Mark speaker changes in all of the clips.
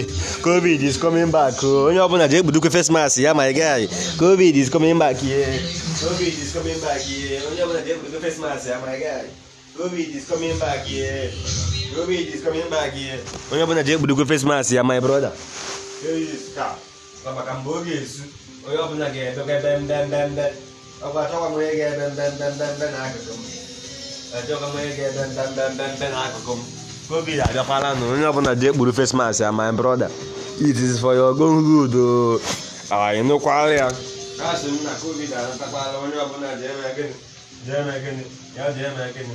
Speaker 1: covid is coming back o onye ọbụla ji ekpudukwe face mask ya my guy. Covid covid is coming back here onye ọbụla ji ekpudukwe face mask ya my guy. Covid is coming back here covid is coming back here onye ọbụla ji ekpudukwe face mask ya my brother. Ka maka mgbe oge esu onye ọbụla ga-edokwa ebe mbe mbe mbe ọkwa achọkwa m onye ga-ebe mbe mbe mbe mbe n'akụkụ m. mbe n'akụkụ m covid abịakwala nụ onye ọbụla ji ekpuru face mask ya my brother. It is for your own good. O anyị nụkwara ya. Asị m na covid arụtakwala onye ọbụla ji eme gịnị ji eme gịnị ya ji eme gịnị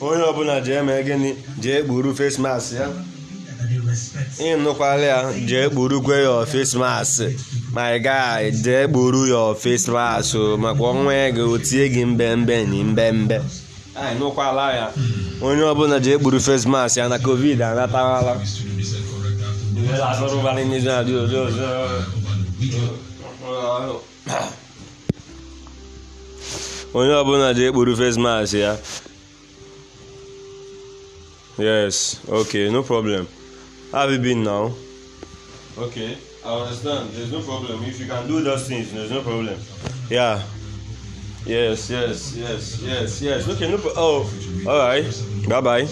Speaker 1: onye ọbụla ji eme gịnị ji ekpuru face mask ya. Ịnụkwala ya jee kpurukwe ya face mask. My guy jee kpuru ya face mask o maka ọnwa ego otie gị mbe mbe na mbe mbe. Anyị nụkwala ya. Onye ọbụla jee kpuru face mask ya na covid anatawala onye ọbụla jee kpuru mask ya. Yes okay no problem. Have you been now? Okay, I understand. There's no problem. If you can do those things, there's no problem. Yeah. Yes, yes, yes, yes, yes. Okay, no problem. Oh, all right. Bye bye.